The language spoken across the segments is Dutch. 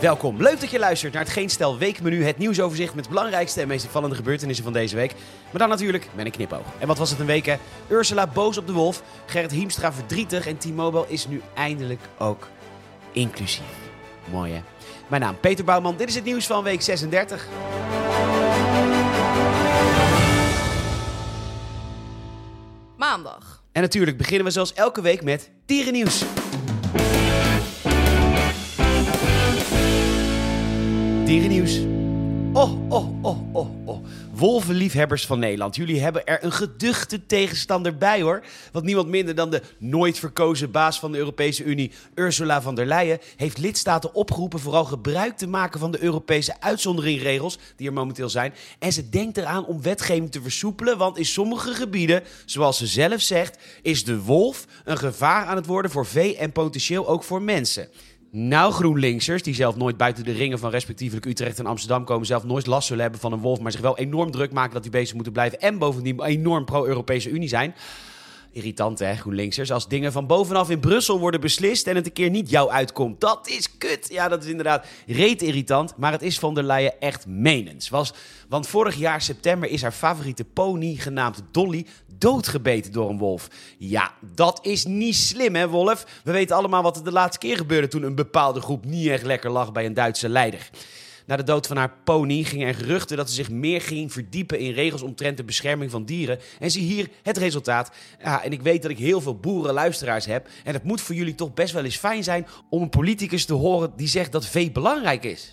Welkom. Leuk dat je luistert naar het Geen Stel Weekmenu. Het nieuwsoverzicht met de belangrijkste en meest opvallende gebeurtenissen van deze week. Maar dan natuurlijk met een knipoog. En wat was het een week hè? Ursula boos op de wolf, Gerrit Hiemstra verdrietig en T-Mobile is nu eindelijk ook inclusief. Mooi hè? Mijn naam Peter Bouwman. Dit is het nieuws van week 36. Maandag. En natuurlijk beginnen we zoals elke week met dierennieuws. Dierennieuws. Oh, oh, oh, oh, oh. Wolvenliefhebbers van Nederland, jullie hebben er een geduchte tegenstander bij hoor. Want niemand minder dan de nooit verkozen baas van de Europese Unie, Ursula von der Leyen, heeft lidstaten opgeroepen vooral gebruik te maken van de Europese uitzonderingregels die er momenteel zijn. En ze denkt eraan om wetgeving te versoepelen, want in sommige gebieden, zoals ze zelf zegt, is de wolf een gevaar aan het worden voor vee en potentieel ook voor mensen. Nou, GroenLinksers, die zelf nooit buiten de ringen van respectievelijk Utrecht en Amsterdam komen, zelf nooit last zullen hebben van een wolf, maar zich wel enorm druk maken dat die bezig moeten blijven en bovendien enorm pro-Europese Unie zijn. Irritant hè, GroenLinksers. Als dingen van bovenaf in Brussel worden beslist en het een keer niet jou uitkomt. Dat is kut. Ja, dat is inderdaad reet irritant. Maar het is van der Leyen echt menens. Was, want vorig jaar september is haar favoriete pony, genaamd Dolly, doodgebeten door een wolf. Ja, dat is niet slim hè, wolf? We weten allemaal wat er de laatste keer gebeurde toen een bepaalde groep niet echt lekker lag bij een Duitse leider. Na de dood van haar pony gingen er geruchten dat ze zich meer ging verdiepen in regels omtrent de bescherming van dieren. En zie hier het resultaat. Ja, en ik weet dat ik heel veel boerenluisteraars heb. En het moet voor jullie toch best wel eens fijn zijn om een politicus te horen die zegt dat vee belangrijk is.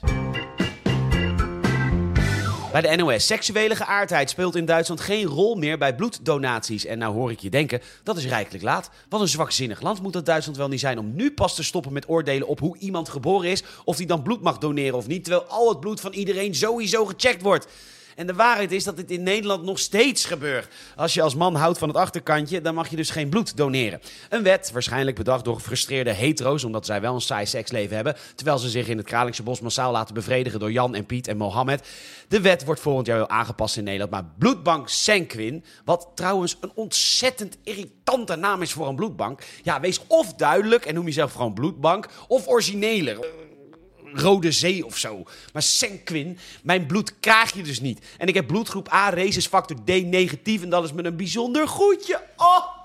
Bij de NOS. Seksuele geaardheid speelt in Duitsland geen rol meer bij bloeddonaties. En nou hoor ik je denken, dat is rijkelijk laat. Wat een zwakzinnig land moet dat Duitsland wel niet zijn om nu pas te stoppen met oordelen op hoe iemand geboren is. Of die dan bloed mag doneren of niet. Terwijl al het bloed van iedereen sowieso gecheckt wordt. En de waarheid is dat dit in Nederland nog steeds gebeurt. Als je als man houdt van het achterkantje, dan mag je dus geen bloed doneren. Een wet, waarschijnlijk bedacht door gefrustreerde hetero's, omdat zij wel een saai seksleven hebben, terwijl ze zich in het Kralingse bos massaal laten bevredigen door Jan en Piet en Mohammed. De wet wordt volgend jaar wel aangepast in Nederland, maar bloedbank Senquin, wat trouwens een ontzettend irritante naam is voor een bloedbank. Ja, wees of duidelijk en noem jezelf gewoon bloedbank, of origineler. Rode Zee of zo. Maar Senquin, mijn bloed krijg je dus niet. En ik heb bloedgroep A, rhesus factor D negatief. En dat is me een bijzonder goedje. Oh!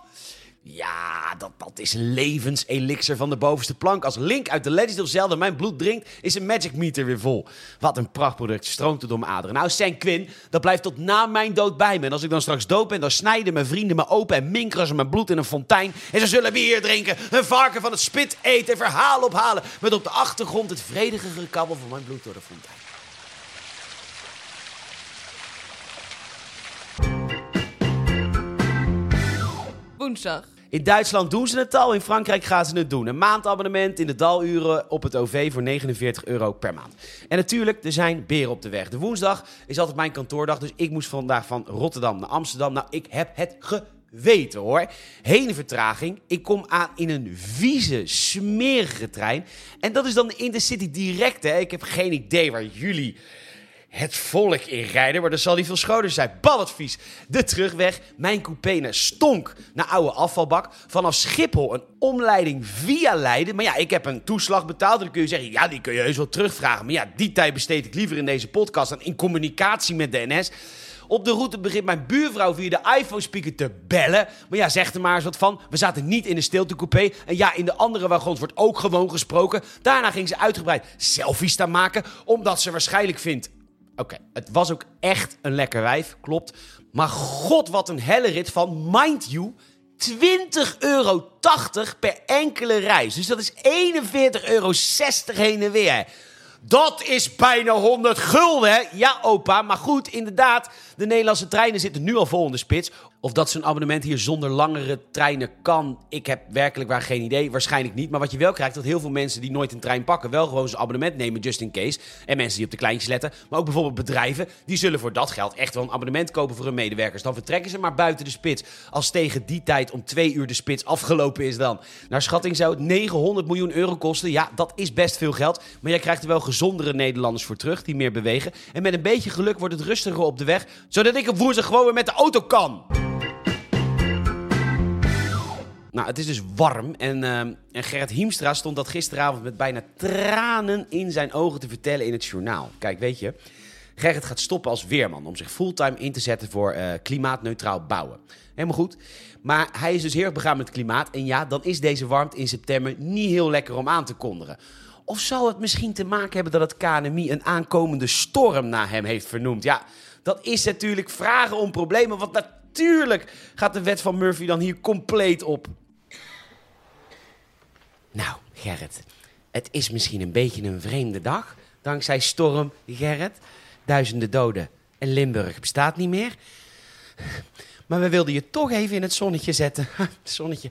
Ja, dat, dat is levenselixer van de bovenste plank. Als Link uit de Legend of Zelda mijn bloed drinkt, is een Magic Meter weer vol. Wat een prachtproduct, stroomt er door mijn aderen. Nou, Senquin, dat blijft tot na mijn dood bij me. En als ik dan straks dood ben, dan snijden mijn vrienden me open... en minkeren ze mijn bloed in een fontein. En ze zullen bier drinken, een varken van het spit eten... en ophalen met op de achtergrond het vredige gekabbel van mijn bloed door de fontein. Woensdag. In Duitsland doen ze het al, in Frankrijk gaan ze het doen. Een maandabonnement in de daluren op het OV voor 49 euro per maand. En natuurlijk, er zijn beren op de weg. De woensdag is altijd mijn kantoordag, dus ik moest vandaag van Rotterdam naar Amsterdam. Nou, ik heb het geweten hoor. Heen vertraging. Ik kom aan in een vieze, smerige trein. En dat is dan de Intercity direct, hè. Ik heb geen idee waar jullie het volk inrijden, maar dan zal die veel schoner zijn. Balladvies. De terugweg. Mijn coupé stonk naar oude afvalbak. Vanaf Schiphol een omleiding via Leiden. Maar ja, ik heb een toeslag betaald. Dan kun je zeggen, ja, die kun je heus wel terugvragen. Maar ja, die tijd besteed ik liever in deze podcast dan in communicatie met de NS. Op de route begint mijn buurvrouw via de iPhone-speaker te bellen. Maar ja, zeg er maar eens wat van. We zaten niet in de stiltecoupé. En ja, in de andere wagons wordt ook gewoon gesproken. Daarna ging ze uitgebreid selfies staan maken. Omdat ze waarschijnlijk vindt Oké, het was ook echt een lekker wijf, klopt. Maar god, wat een helle rit van, mind you, 20,80 euro per enkele reis. Dus dat is 41,60 euro heen en weer. Dat is bijna 100 gulden? Ja, opa. Maar goed, inderdaad, de Nederlandse treinen zitten nu al vol in de spits. Of dat zo'n abonnement hier zonder langere treinen kan, ik heb werkelijk waar geen idee. Waarschijnlijk niet. Maar wat je wel krijgt, dat heel veel mensen die nooit een trein pakken, wel gewoon zo'n abonnement nemen, just in case. En mensen die op de kleintjes letten. Maar ook bijvoorbeeld bedrijven, die zullen voor dat geld echt wel een abonnement kopen voor hun medewerkers. Dan vertrekken ze maar buiten de spits. Als tegen die tijd om twee uur de spits afgelopen is dan. Naar schatting zou het 900 miljoen euro kosten. Ja, dat is best veel geld. Maar jij krijgt er wel gezondere Nederlanders voor terug, die meer bewegen. En met een beetje geluk wordt het rustiger op de weg, zodat ik op woensdag gewoon weer met de auto kan. Nou, het is dus warm en, uh, en Gerrit Hiemstra stond dat gisteravond met bijna tranen in zijn ogen te vertellen in het journaal. Kijk, weet je, Gerrit gaat stoppen als weerman om zich fulltime in te zetten voor uh, klimaatneutraal bouwen. Helemaal goed. Maar hij is dus heel erg begaan met het klimaat. En ja, dan is deze warmte in september niet heel lekker om aan te kondigen. Of zou het misschien te maken hebben dat het KNMI een aankomende storm naar hem heeft vernoemd? Ja, dat is natuurlijk vragen om problemen. Want natuurlijk gaat de wet van Murphy dan hier compleet op. Nou, Gerrit, het is misschien een beetje een vreemde dag. Dankzij storm, Gerrit. Duizenden doden en Limburg bestaat niet meer. Maar we wilden je toch even in het zonnetje zetten. zonnetje.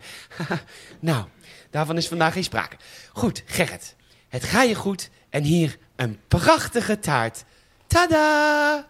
nou, daarvan is vandaag geen sprake. Goed, Gerrit. Het ga je goed. En hier een prachtige taart. Tada!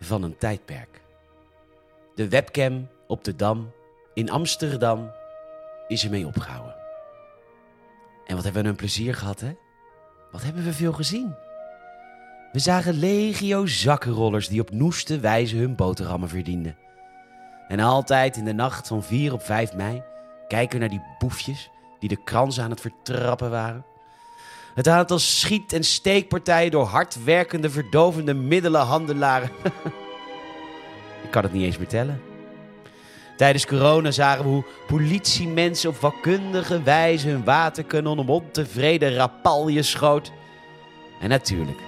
Van een tijdperk. De webcam op de Dam in Amsterdam is ermee opgehouden. En wat hebben we een plezier gehad, hè? Wat hebben we veel gezien? We zagen legio zakkenrollers die op noeste wijze hun boterhammen verdienden. En altijd in de nacht van 4 op 5 mei kijken we naar die boefjes die de krans aan het vertrappen waren. Het aantal schiet- en steekpartijen door hardwerkende, verdovende middelenhandelaren. Ik kan het niet eens meer tellen. Tijdens corona zagen we hoe politiemensen op vakkundige wijze hun waterkanon om ontevreden rapalje schoot. En natuurlijk,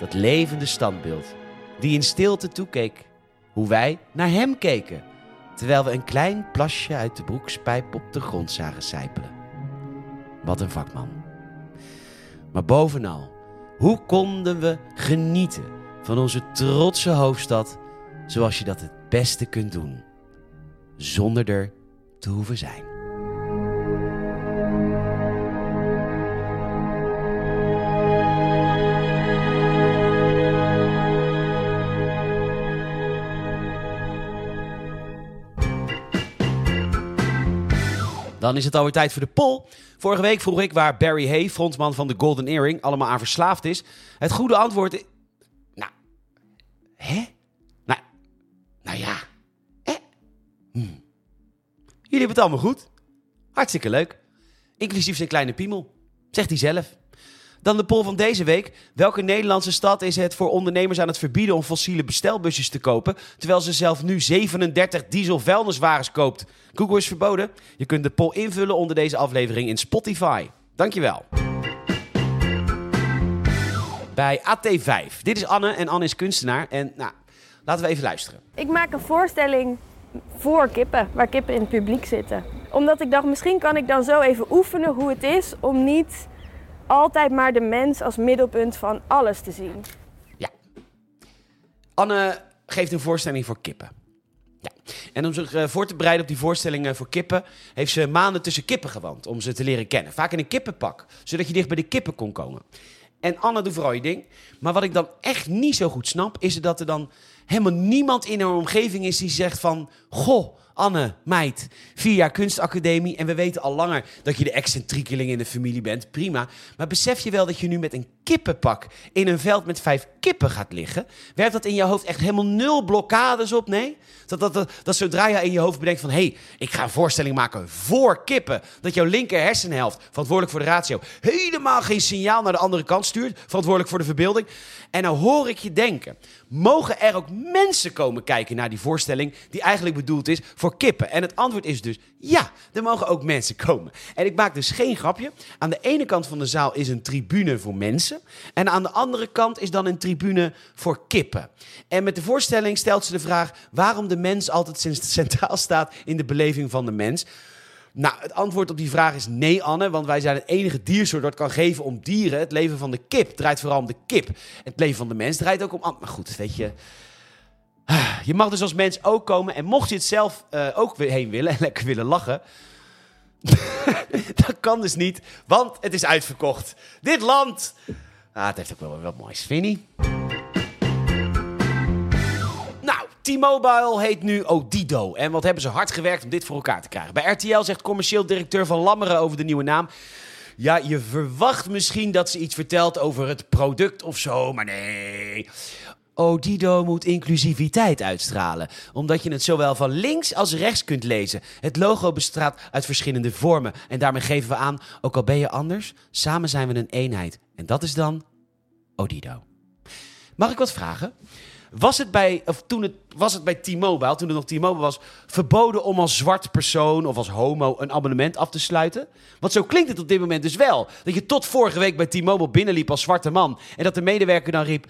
dat levende standbeeld, die in stilte toekeek, hoe wij naar hem keken, terwijl we een klein plasje uit de broekspijp op de grond zagen sijpelen. Wat een vakman. Maar bovenal, hoe konden we genieten van onze trotse hoofdstad zoals je dat het beste kunt doen, zonder er te hoeven zijn? Dan is het alweer tijd voor de poll. Vorige week vroeg ik waar Barry Hay, frontman van de Golden Earring, allemaal aan verslaafd is. Het goede antwoord. Nou, hè? Nou, nou ja, hè? Hm. Jullie hebben het allemaal goed. Hartstikke leuk. Inclusief zijn kleine piemel. Zegt hij zelf. Dan de poll van deze week. Welke Nederlandse stad is het voor ondernemers aan het verbieden om fossiele bestelbusjes te kopen, terwijl ze zelf nu 37 diesel vuilniswagens koopt? Google is verboden. Je kunt de poll invullen onder deze aflevering in Spotify. Dankjewel. Bij AT5. Dit is Anne en Anne is kunstenaar. En nou, laten we even luisteren. Ik maak een voorstelling voor kippen, waar kippen in het publiek zitten. Omdat ik dacht, misschien kan ik dan zo even oefenen hoe het is om niet altijd maar de mens als middelpunt van alles te zien. Ja. Anne geeft een voorstelling voor kippen. Ja. En om zich uh, voor te bereiden op die voorstelling uh, voor kippen, heeft ze maanden tussen kippen gewoond om ze te leren kennen. Vaak in een kippenpak, zodat je dicht bij de kippen kon komen. En Anne doet vooral je ding. Maar wat ik dan echt niet zo goed snap, is dat er dan helemaal niemand in haar omgeving is die zegt van... Goh, Anne, meid, vier jaar kunstacademie en we weten al langer dat je de excentriekeling in de familie bent. Prima. Maar besef je wel dat je nu met een kippenpak in een veld met vijf kippen gaat liggen? Werpt dat in je hoofd echt helemaal nul blokkades op? Nee? Dat, dat, dat, zodra je in je hoofd bedenkt van... hé, hey, ik ga een voorstelling maken voor kippen... dat jouw linker hersenhelft, verantwoordelijk voor de ratio... helemaal geen signaal naar de andere kant stuurt... verantwoordelijk voor de verbeelding. En nou hoor ik je denken... mogen er ook mensen komen kijken naar die voorstelling... die eigenlijk bedoeld is voor kippen? En het antwoord is dus ja, er mogen ook mensen komen. En ik maak dus geen grapje. Aan de ene kant van de zaal is een tribune voor mensen... en aan de andere kant is dan een tribune voor kippen. En met de voorstelling stelt ze de vraag... waarom de mens altijd centraal staat in de beleving van de mens. Nou, het antwoord op die vraag is nee, Anne. Want wij zijn het enige diersoort dat kan geven om dieren. Het leven van de kip draait vooral om de kip. Het leven van de mens draait ook om... Maar goed, weet je... Je mag dus als mens ook komen. En mocht je het zelf eh, ook heen willen en lekker willen lachen. dat kan dus niet, want het is uitverkocht. Dit land. Ah, het heeft ook wel wat moois. Vinnie. T-Mobile heet nu Odido. En wat hebben ze hard gewerkt om dit voor elkaar te krijgen. Bij RTL zegt commercieel directeur van Lammeren over de nieuwe naam. Ja, je verwacht misschien dat ze iets vertelt over het product of zo, maar nee. Odido moet inclusiviteit uitstralen, omdat je het zowel van links als rechts kunt lezen. Het logo bestaat uit verschillende vormen en daarmee geven we aan, ook al ben je anders, samen zijn we een eenheid. En dat is dan Odido. Mag ik wat vragen? Was het bij, of toen het, was het bij T-Mobile, toen het nog T-Mobile was, verboden om als zwart persoon of als homo een abonnement af te sluiten? Want zo klinkt het op dit moment dus wel. Dat je tot vorige week bij T-Mobile binnenliep als zwarte man en dat de medewerker dan riep...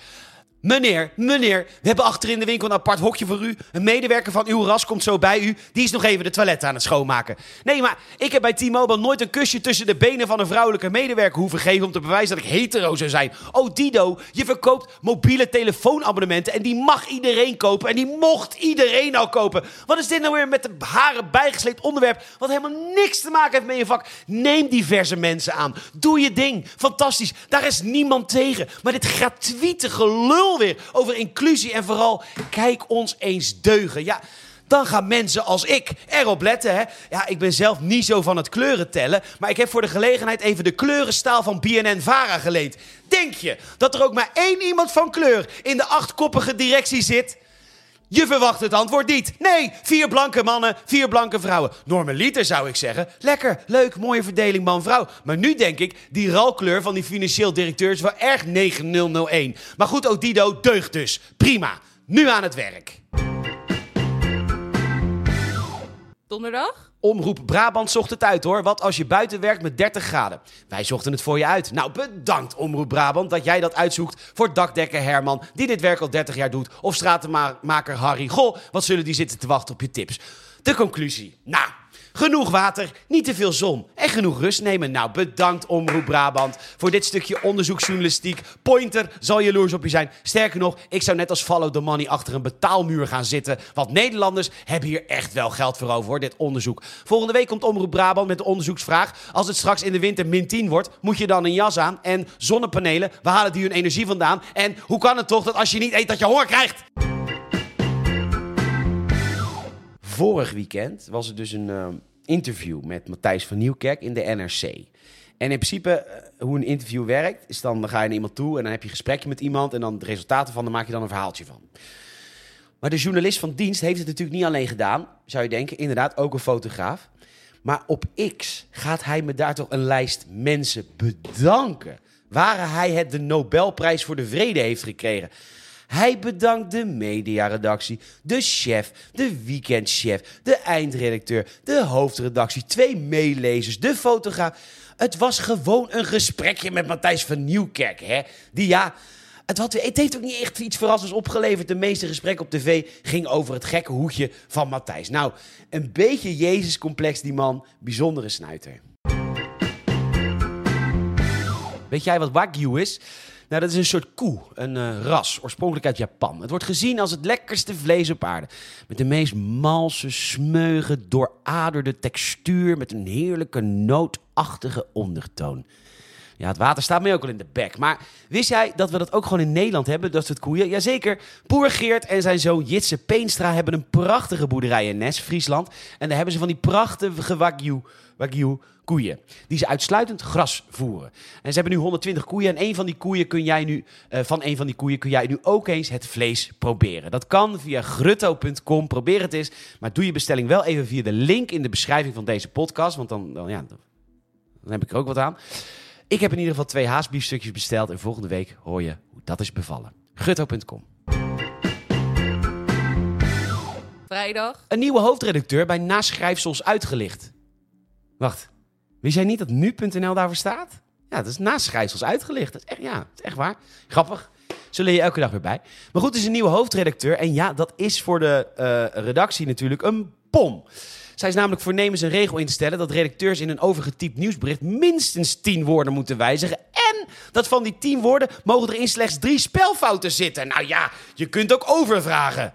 Meneer, meneer, we hebben achter in de winkel een apart hokje voor u. Een medewerker van uw ras komt zo bij u. Die is nog even de toiletten aan het schoonmaken. Nee, maar ik heb bij T-Mobile nooit een kusje tussen de benen van een vrouwelijke medewerker hoeven geven om te bewijzen dat ik hetero zou zijn. Oh, Dido, je verkoopt mobiele telefoonabonnementen en die mag iedereen kopen. En die mocht iedereen al kopen. Wat is dit nou weer met de haren bijgesleept onderwerp wat helemaal niks te maken heeft met je vak? Neem diverse mensen aan. Doe je ding. Fantastisch. Daar is niemand tegen. Maar dit gratuite gelul weer over inclusie en vooral kijk ons eens deugen. Ja, dan gaan mensen als ik erop letten. Hè? Ja, ik ben zelf niet zo van het kleuren tellen, maar ik heb voor de gelegenheid even de kleurenstaal van BNN-Vara geleend. Denk je dat er ook maar één iemand van kleur in de achtkoppige directie zit? Je verwacht het antwoord niet. Nee, vier blanke mannen, vier blanke vrouwen. Normaliter zou ik zeggen. Lekker, leuk, mooie verdeling man-vrouw. Maar nu denk ik, die ralkleur van die financieel directeur is wel erg 9001. Maar goed, Odido deugt dus. Prima. Nu aan het werk. Donderdag? Omroep Brabant zocht het uit hoor. Wat als je buiten werkt met 30 graden? Wij zochten het voor je uit. Nou, bedankt Omroep Brabant dat jij dat uitzoekt voor dakdekker Herman, die dit werk al 30 jaar doet. Of stratenmaker Harry. Goh, wat zullen die zitten te wachten op je tips? De conclusie. Nou, Genoeg water, niet te veel zon en genoeg rust nemen. Nou, bedankt Omroep Brabant voor dit stukje onderzoeksjournalistiek. Pointer zal jaloers op je zijn. Sterker nog, ik zou net als Follow the Money achter een betaalmuur gaan zitten. Want Nederlanders hebben hier echt wel geld voor over, hoor, dit onderzoek. Volgende week komt Omroep Brabant met de onderzoeksvraag. Als het straks in de winter min 10 wordt, moet je dan een jas aan? En zonnepanelen, waar halen die hun energie vandaan? En hoe kan het toch dat als je niet eet, dat je honger krijgt? Vorig weekend was er dus een uh, interview met Matthijs van Nieuwkerk in de NRC. En in principe, uh, hoe een interview werkt, is dan, dan ga je naar iemand toe en dan heb je een gesprekje met iemand en dan de resultaten van, dan maak je dan een verhaaltje van. Maar de journalist van dienst heeft het natuurlijk niet alleen gedaan, zou je denken, inderdaad ook een fotograaf. Maar op X gaat hij me daar toch een lijst mensen bedanken. Waar hij het de Nobelprijs voor de Vrede heeft gekregen. Hij bedankt de mediaredactie, de chef, de weekendchef, de eindredacteur, de hoofdredactie, twee meelezers, de fotograaf. Het was gewoon een gesprekje met Matthijs van Nieuwkerk, hè? Die ja. Het, had, het heeft ook niet echt iets verrassends opgeleverd. De meeste gesprekken op tv ging over het gekke hoedje van Matthijs. Nou, een beetje Jezus-complex, die man. Bijzondere snuiter. Weet jij wat Wagyu is? Nou, dat is een soort koe, een uh, ras, oorspronkelijk uit Japan. Het wordt gezien als het lekkerste vlees op aarde. Met de meest malse, smeuige, dooraderde textuur met een heerlijke nootachtige ondertoon. Ja, het water staat mij ook al in de bek. Maar wist jij dat we dat ook gewoon in Nederland hebben, dat soort koeien? Jazeker. Boer Geert en zijn zoon Jitse Peenstra hebben een prachtige boerderij in Nes, Friesland. En daar hebben ze van die prachtige wagyu, wagyu koeien. Die ze uitsluitend gras voeren. En ze hebben nu 120 koeien. En een van die koeien kun jij nu, uh, van een van die koeien kun jij nu ook eens het vlees proberen. Dat kan via grutto.com. Probeer het eens. Maar doe je bestelling wel even via de link in de beschrijving van deze podcast. Want dan, dan, ja, dan heb ik er ook wat aan. Ik heb in ieder geval twee haasbiefstukjes besteld. En volgende week hoor je hoe dat is bevallen. Gutto.com. Vrijdag. Een nieuwe hoofdredacteur bij Naschrijfsels Uitgelicht. Wacht, wist jij niet dat nu.nl daarvoor staat? Ja, dat is Naschrijfsels Uitgelicht. Dat is echt, ja, dat is echt waar. Grappig. Zullen je elke dag weer bij. Maar goed, het is een nieuwe hoofdredacteur. En ja, dat is voor de uh, redactie natuurlijk een pom. Zij is namelijk voornemens een regel in te stellen dat redacteurs in een overgetypt nieuwsbericht minstens 10 woorden moeten wijzigen. En dat van die 10 woorden mogen er in slechts drie spelfouten zitten. Nou ja, je kunt ook overvragen.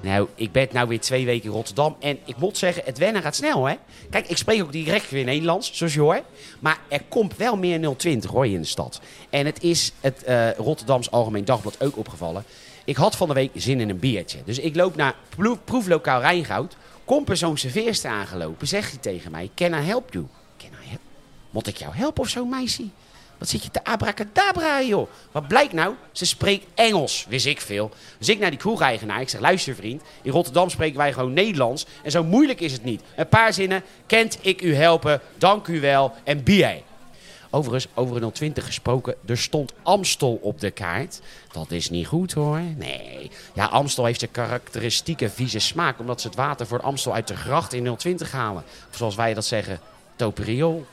Nou, ik ben nou weer twee weken in Rotterdam. En ik moet zeggen, het wennen gaat snel, hè? Kijk, ik spreek ook direct weer Nederlands, zoals je hoort. Maar er komt wel meer 020, hoor in de stad. En het is het eh, Rotterdams Algemeen Dagblad ook opgevallen. Ik had van de week zin in een biertje. Dus ik loop naar pro- proeflokaal Rijngoud. Komt er zo'n serveerster aangelopen. Zegt hij tegen mij, can I help you? Can I help? Moet ik jou helpen of zo, meisje? Wat zit je te abracadabra, joh? Wat blijkt nou? Ze spreekt Engels, wist ik veel. Dus ik naar die kroegeigenaar, ik zeg, luister vriend, in Rotterdam spreken wij gewoon Nederlands. En zo moeilijk is het niet. Een paar zinnen, kent ik u helpen, dank u wel en BA. Overigens, over een 020 gesproken, er stond Amstel op de kaart. Dat is niet goed hoor. Nee. Ja, Amstel heeft een karakteristieke vieze smaak, omdat ze het water voor Amstel uit de gracht in 020 halen. Of zoals wij dat zeggen, toperiool.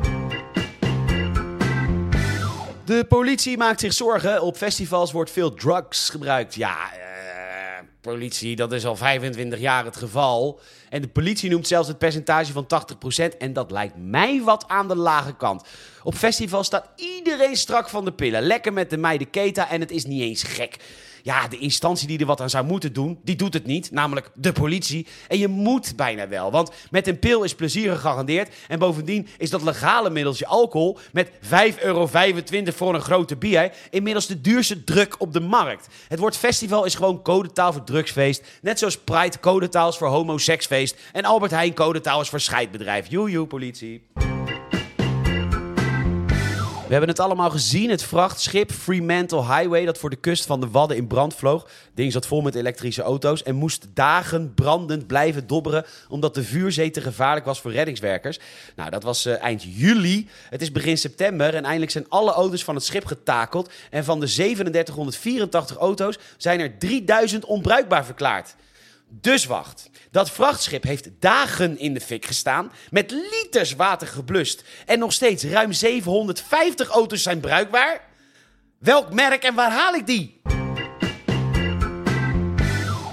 De politie maakt zich zorgen. Op festivals wordt veel drugs gebruikt. Ja, eh, politie, dat is al 25 jaar het geval. En de politie noemt zelfs het percentage van 80%. En dat lijkt mij wat aan de lage kant. Op festivals staat iedereen strak van de pillen. Lekker met de meiden Keta en het is niet eens gek. Ja, de instantie die er wat aan zou moeten doen, die doet het niet. Namelijk de politie. En je moet bijna wel. Want met een pil is plezier gegarandeerd. En bovendien is dat legale middeltje alcohol met 5,25 euro voor een grote bier inmiddels de duurste druk op de markt. Het woord festival is gewoon codetaal voor drugsfeest. Net zoals Pride codetaal is voor homoseksfeest. En Albert Heijn codetaal is voor scheidbedrijf. Joejoe, politie. We hebben het allemaal gezien. Het vrachtschip Fremantle Highway dat voor de kust van de Wadden in brand vloog. Het ding zat vol met elektrische auto's en moest dagen brandend blijven dobberen... omdat de vuurzee te gevaarlijk was voor reddingswerkers. Nou, dat was eh, eind juli. Het is begin september en eindelijk zijn alle auto's van het schip getakeld. En van de 3784 auto's zijn er 3000 onbruikbaar verklaard. Dus wacht. Dat vrachtschip heeft dagen in de fik gestaan, met liters water geblust. En nog steeds ruim 750 auto's zijn bruikbaar? Welk merk en waar haal ik die?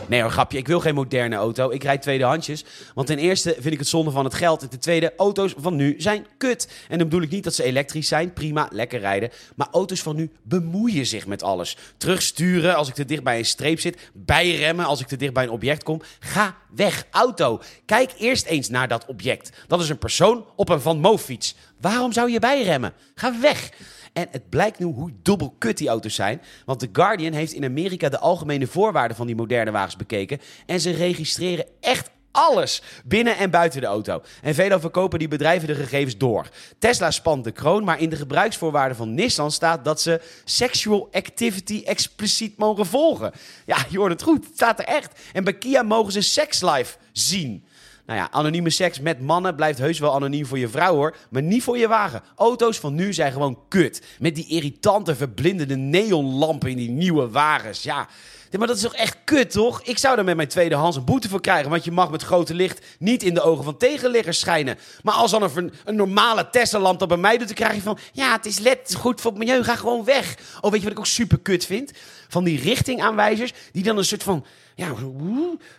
Nee hoor, grapje. Ik wil geen moderne auto. Ik rijd tweedehandsjes. Want ten eerste vind ik het zonde van het geld. En ten tweede, auto's van nu zijn kut. En dan bedoel ik niet dat ze elektrisch zijn. Prima, lekker rijden. Maar auto's van nu bemoeien zich met alles. Terugsturen als ik te dicht bij een streep zit. Bijremmen als ik te dicht bij een object kom. Ga weg, auto. Kijk eerst eens naar dat object. Dat is een persoon op een Van Moof-fiets. Waarom zou je bijremmen? Ga weg. En het blijkt nu hoe dubbel kut die auto's zijn. Want The Guardian heeft in Amerika de algemene voorwaarden van die moderne wagens bekeken. En ze registreren echt alles binnen en buiten de auto. En veelal verkopen die bedrijven de gegevens door. Tesla spant de kroon, maar in de gebruiksvoorwaarden van Nissan staat dat ze sexual activity expliciet mogen volgen. Ja, je hoort het goed. Het staat er echt. En bij Kia mogen ze sekslife zien. Nou ja, anonieme seks met mannen blijft heus wel anoniem voor je vrouw hoor, maar niet voor je wagen. Auto's van nu zijn gewoon kut. Met die irritante, verblindende neonlampen in die nieuwe wagens. Ja, maar dat is toch echt kut, toch? Ik zou daar met mijn tweedehands een boete voor krijgen. Want je mag met grote licht niet in de ogen van tegenliggers schijnen. Maar als dan een, een normale Tesla-lamp dat bij mij doet, dan krijg je van... Ja, het is LED, goed voor het milieu, ga gewoon weg. Oh, weet je wat ik ook super kut vind? Van die richtingaanwijzers, die dan een soort van... Ja,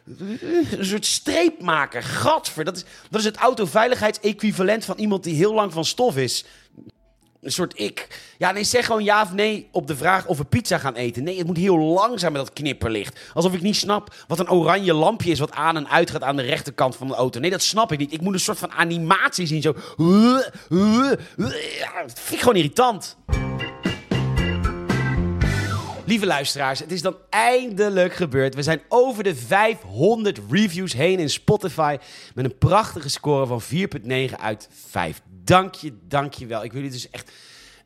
een soort streep maken. Gadver, dat is, dat is het autoveiligheidsequivalent van iemand die heel lang van stof is een soort ik. Ja, nee, zeg gewoon ja of nee op de vraag of we pizza gaan eten. Nee, het moet heel langzaam met dat knipperlicht. Alsof ik niet snap wat een oranje lampje is wat aan en uit gaat aan de rechterkant van de auto. Nee, dat snap ik niet. Ik moet een soort van animatie zien. Zo. Ja, dat vind ik gewoon irritant. Lieve luisteraars, het is dan eindelijk gebeurd. We zijn over de 500 reviews heen in Spotify. Met een prachtige score van 4,9 uit 5. Dank je, dank je wel. Ik wil jullie dus echt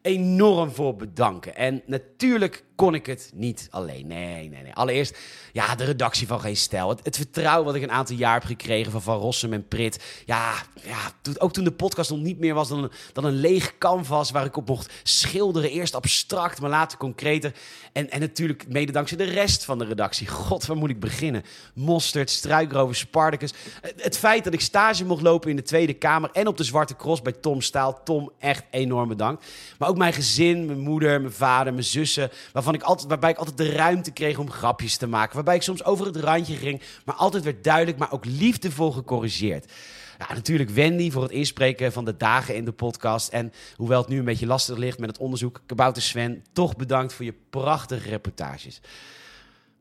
enorm voor bedanken. En natuurlijk kon ik het niet alleen. Nee, nee, nee. Allereerst, ja, de redactie van Geen Stijl. Het, vertrouwen wat ik een aantal jaar heb gekregen van Van Rossum en Prit. Ja, ja ook toen de podcast nog niet meer was dan een, dan een leeg canvas waar ik op mocht schilderen. Eerst abstract, maar later concreter. En, en natuurlijk mede dankzij de rest van de redactie. God, waar moet ik beginnen? Mosterd, Struikrover, Spartacus. Het, het feit dat ik stage mocht lopen in de Tweede Kamer en op de Zwarte Cross bij Tom Staal. Tom, echt enorm bedankt. Maar ook mijn gezin, mijn moeder, mijn vader, mijn zussen. Waarvan ik altijd, waarbij ik altijd de ruimte kreeg om grapjes te maken. Waarbij ik soms over het randje ging. Maar altijd werd duidelijk, maar ook liefdevol gecorrigeerd. Ja, natuurlijk Wendy voor het inspreken van de dagen in de podcast. En hoewel het nu een beetje lastig ligt met het onderzoek, Kabouter Sven, toch bedankt voor je prachtige reportages.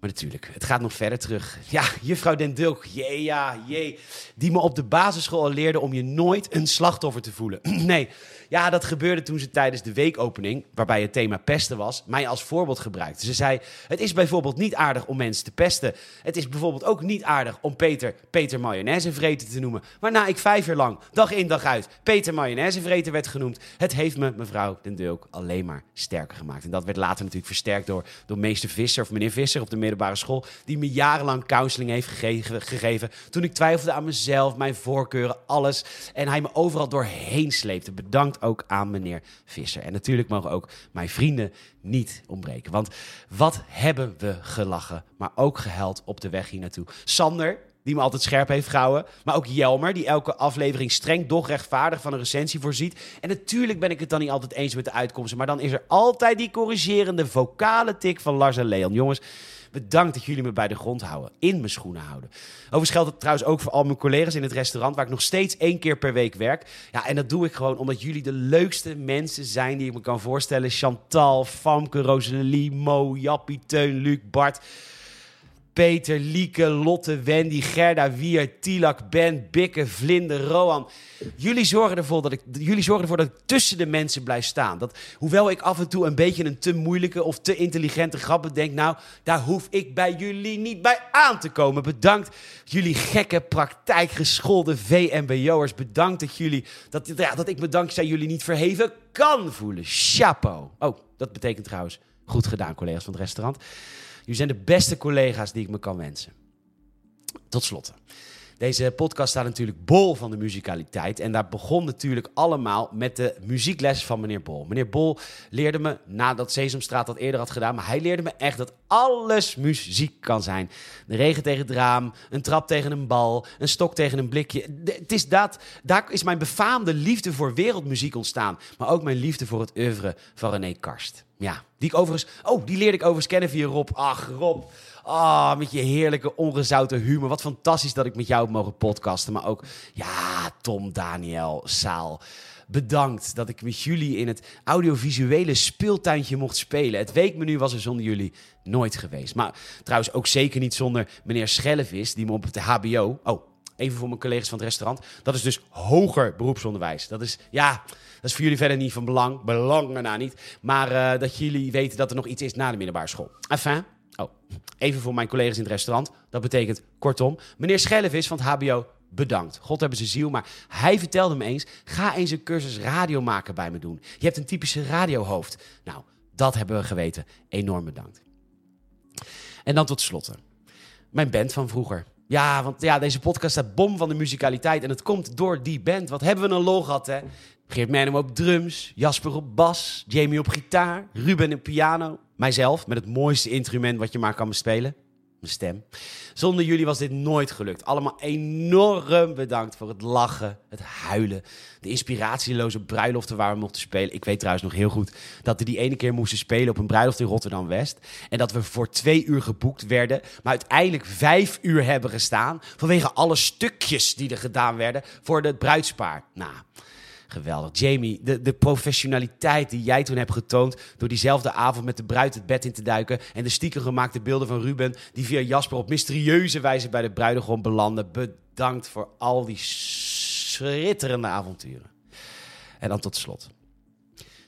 Maar natuurlijk, het gaat nog verder terug. Ja, juffrouw Den Dulk, jee, ja, jee. Die me op de basisschool al leerde om je nooit een slachtoffer te voelen. nee, ja, dat gebeurde toen ze tijdens de weekopening, waarbij het thema pesten was, mij als voorbeeld gebruikte. Ze zei, het is bijvoorbeeld niet aardig om mensen te pesten. Het is bijvoorbeeld ook niet aardig om Peter Peter Mayonnaisevreter te noemen. Waarna ik vijf jaar lang, dag in dag uit, Peter Mayonnaisevreter werd genoemd. Het heeft me, mevrouw Den Dulk, alleen maar sterker gemaakt. En dat werd later natuurlijk versterkt door, door meester Visser of meneer Visser op de middelbare school, die me jarenlang counseling heeft gegeven, gegeven toen ik twijfelde aan mezelf, mijn voorkeuren, alles. En hij me overal doorheen sleepte. Bedankt ook aan meneer Visser. En natuurlijk mogen ook mijn vrienden niet ontbreken. Want wat hebben we gelachen, maar ook gehuild op de weg hier naartoe. Sander, die me altijd scherp heeft gehouden. Maar ook Jelmer, die elke aflevering streng, doch rechtvaardig van een recensie voorziet. En natuurlijk ben ik het dan niet altijd eens met de uitkomsten. Maar dan is er altijd die corrigerende vocale tik van Lars en Leon. Jongens, bedankt dat jullie me bij de grond houden. In mijn schoenen houden. Overigens geldt het trouwens ook voor al mijn collega's in het restaurant... waar ik nog steeds één keer per week werk. Ja, en dat doe ik gewoon omdat jullie de leukste mensen zijn... die ik me kan voorstellen. Chantal, Famke, Rosalie, Mo, Jappie, Teun, Luc, Bart... Peter, Lieke, Lotte, Wendy, Gerda, Wier, Tilak, Ben, Bikke, Vlinder, Roan. Jullie zorgen, ervoor dat ik, jullie zorgen ervoor dat ik tussen de mensen blijf staan. Dat, hoewel ik af en toe een beetje een te moeilijke of te intelligente grap bedenk... nou, daar hoef ik bij jullie niet bij aan te komen. Bedankt jullie gekke, praktijkgeschoolde VMBO'ers. Bedankt dat, jullie, dat, ja, dat ik me dankzij jullie niet verheven kan voelen. Chapeau. Oh, dat betekent trouwens goed gedaan, collega's van het restaurant. Jullie zijn de beste collega's die ik me kan wensen. Tot slot. Deze podcast staat natuurlijk bol van de muzikaliteit. En daar begon natuurlijk allemaal met de muziekles van meneer Bol. Meneer Bol leerde me, nadat Sesamstraat dat eerder had gedaan... maar hij leerde me echt dat alles muziek kan zijn. De regen tegen het raam, een trap tegen een bal, een stok tegen een blikje. Het is dat, daar is mijn befaamde liefde voor wereldmuziek ontstaan. Maar ook mijn liefde voor het oeuvre van René Karst. Ja, die ik overigens... Oh, die leerde ik overigens kennen via Rob. Ach, Rob. Ah, met je heerlijke ongezouten humor. Wat fantastisch dat ik met jou heb mogen podcasten. Maar ook, ja, Tom, Daniel, Saal. Bedankt dat ik met jullie in het audiovisuele speeltuintje mocht spelen. Het weekmenu was er zonder jullie nooit geweest. Maar trouwens ook zeker niet zonder meneer Schellevis, die me op het HBO... Oh, even voor mijn collega's van het restaurant. Dat is dus hoger beroepsonderwijs. Dat is, ja, dat is voor jullie verder niet van belang. Belang erna niet. Maar uh, dat jullie weten dat er nog iets is na de middelbare school. Enfin, oh, even voor mijn collega's in het restaurant. Dat betekent, kortom, meneer Schellevis van het HBO, bedankt. God hebben ze ziel, maar hij vertelde me eens... ga eens een cursus radio maken bij me doen. Je hebt een typische radiohoofd. Nou, dat hebben we geweten. Enorm bedankt. En dan tot slot. Mijn band van vroeger. Ja, want ja, deze podcast staat bom van de muzikaliteit. En het komt door die band. Wat hebben we een lol gehad, hè? Geert Manum op drums, Jasper op bas, Jamie op gitaar, Ruben op piano. Mijzelf met het mooiste instrument wat je maar kan bespelen. Mijn stem. Zonder jullie was dit nooit gelukt. Allemaal enorm bedankt voor het lachen, het huilen, de inspiratieloze bruiloften waar we mochten spelen. Ik weet trouwens nog heel goed dat we die ene keer moesten spelen op een bruiloft in Rotterdam-West. En dat we voor twee uur geboekt werden, maar uiteindelijk vijf uur hebben gestaan vanwege alle stukjes die er gedaan werden voor het bruidspaar. Nou... Geweldig. Jamie, de, de professionaliteit die jij toen hebt getoond... door diezelfde avond met de bruid het bed in te duiken... en de stiekem gemaakte beelden van Ruben... die via Jasper op mysterieuze wijze bij de bruidegom belanden. Bedankt voor al die schitterende avonturen. En dan tot slot.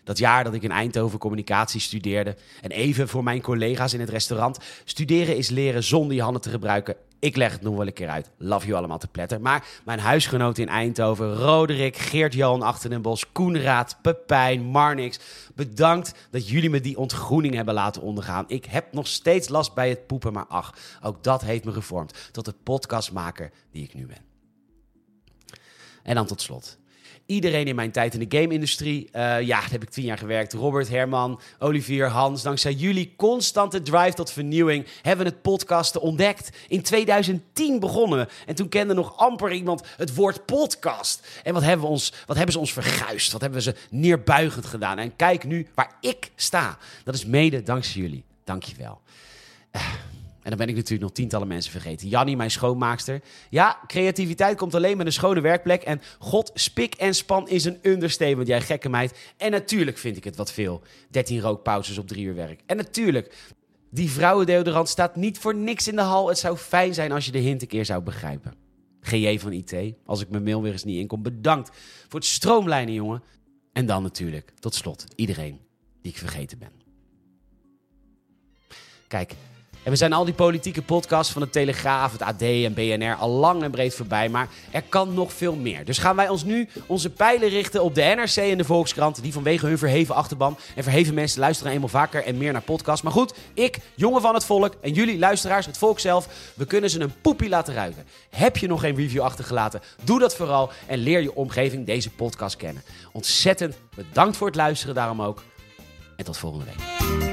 Dat jaar dat ik in Eindhoven communicatie studeerde. En even voor mijn collega's in het restaurant. Studeren is leren zonder je handen te gebruiken. Ik leg het nog wel een keer uit. Love you allemaal te pletter. Maar mijn huisgenoten in Eindhoven, Roderick, Geert-Jan Achterdenbos, Koenraad, Pepijn, Marnix. Bedankt dat jullie me die ontgroening hebben laten ondergaan. Ik heb nog steeds last bij het poepen, maar ach, ook dat heeft me gevormd tot de podcastmaker die ik nu ben. En dan tot slot iedereen in mijn tijd in de game-industrie. Uh, ja, daar heb ik tien jaar gewerkt. Robert, Herman, Olivier, Hans. Dankzij jullie constante drive tot vernieuwing hebben we het podcasten ontdekt. In 2010 begonnen we. En toen kende nog amper iemand het woord podcast. En wat hebben, we ons, wat hebben ze ons verguisd? Wat hebben ze neerbuigend gedaan? En kijk nu waar ik sta. Dat is mede dankzij jullie. Dank je wel. Uh. En dan ben ik natuurlijk nog tientallen mensen vergeten. Jannie, mijn schoonmaakster. Ja, creativiteit komt alleen met een schone werkplek. En god, spik en span is een understatement, jij gekke meid. En natuurlijk vind ik het wat veel. 13 rookpauzes op drie uur werk. En natuurlijk Die vrouwendeodorant staat niet voor niks in de hal. Het zou fijn zijn als je de hint een keer zou begrijpen. GJ van IT, als ik mijn mail weer eens niet inkom, bedankt voor het stroomlijnen, jongen. En dan natuurlijk, tot slot, iedereen die ik vergeten ben. Kijk, en we zijn al die politieke podcasts van de Telegraaf, het AD en BNR al lang en breed voorbij. Maar er kan nog veel meer. Dus gaan wij ons nu onze pijlen richten op de NRC en de Volkskrant. Die vanwege hun verheven achterban en verheven mensen luisteren eenmaal vaker en meer naar podcasts. Maar goed, ik, jongen van het volk en jullie luisteraars, het volk zelf. We kunnen ze een poepie laten ruiken. Heb je nog geen review achtergelaten? Doe dat vooral en leer je omgeving deze podcast kennen. Ontzettend bedankt voor het luisteren daarom ook. En tot volgende week.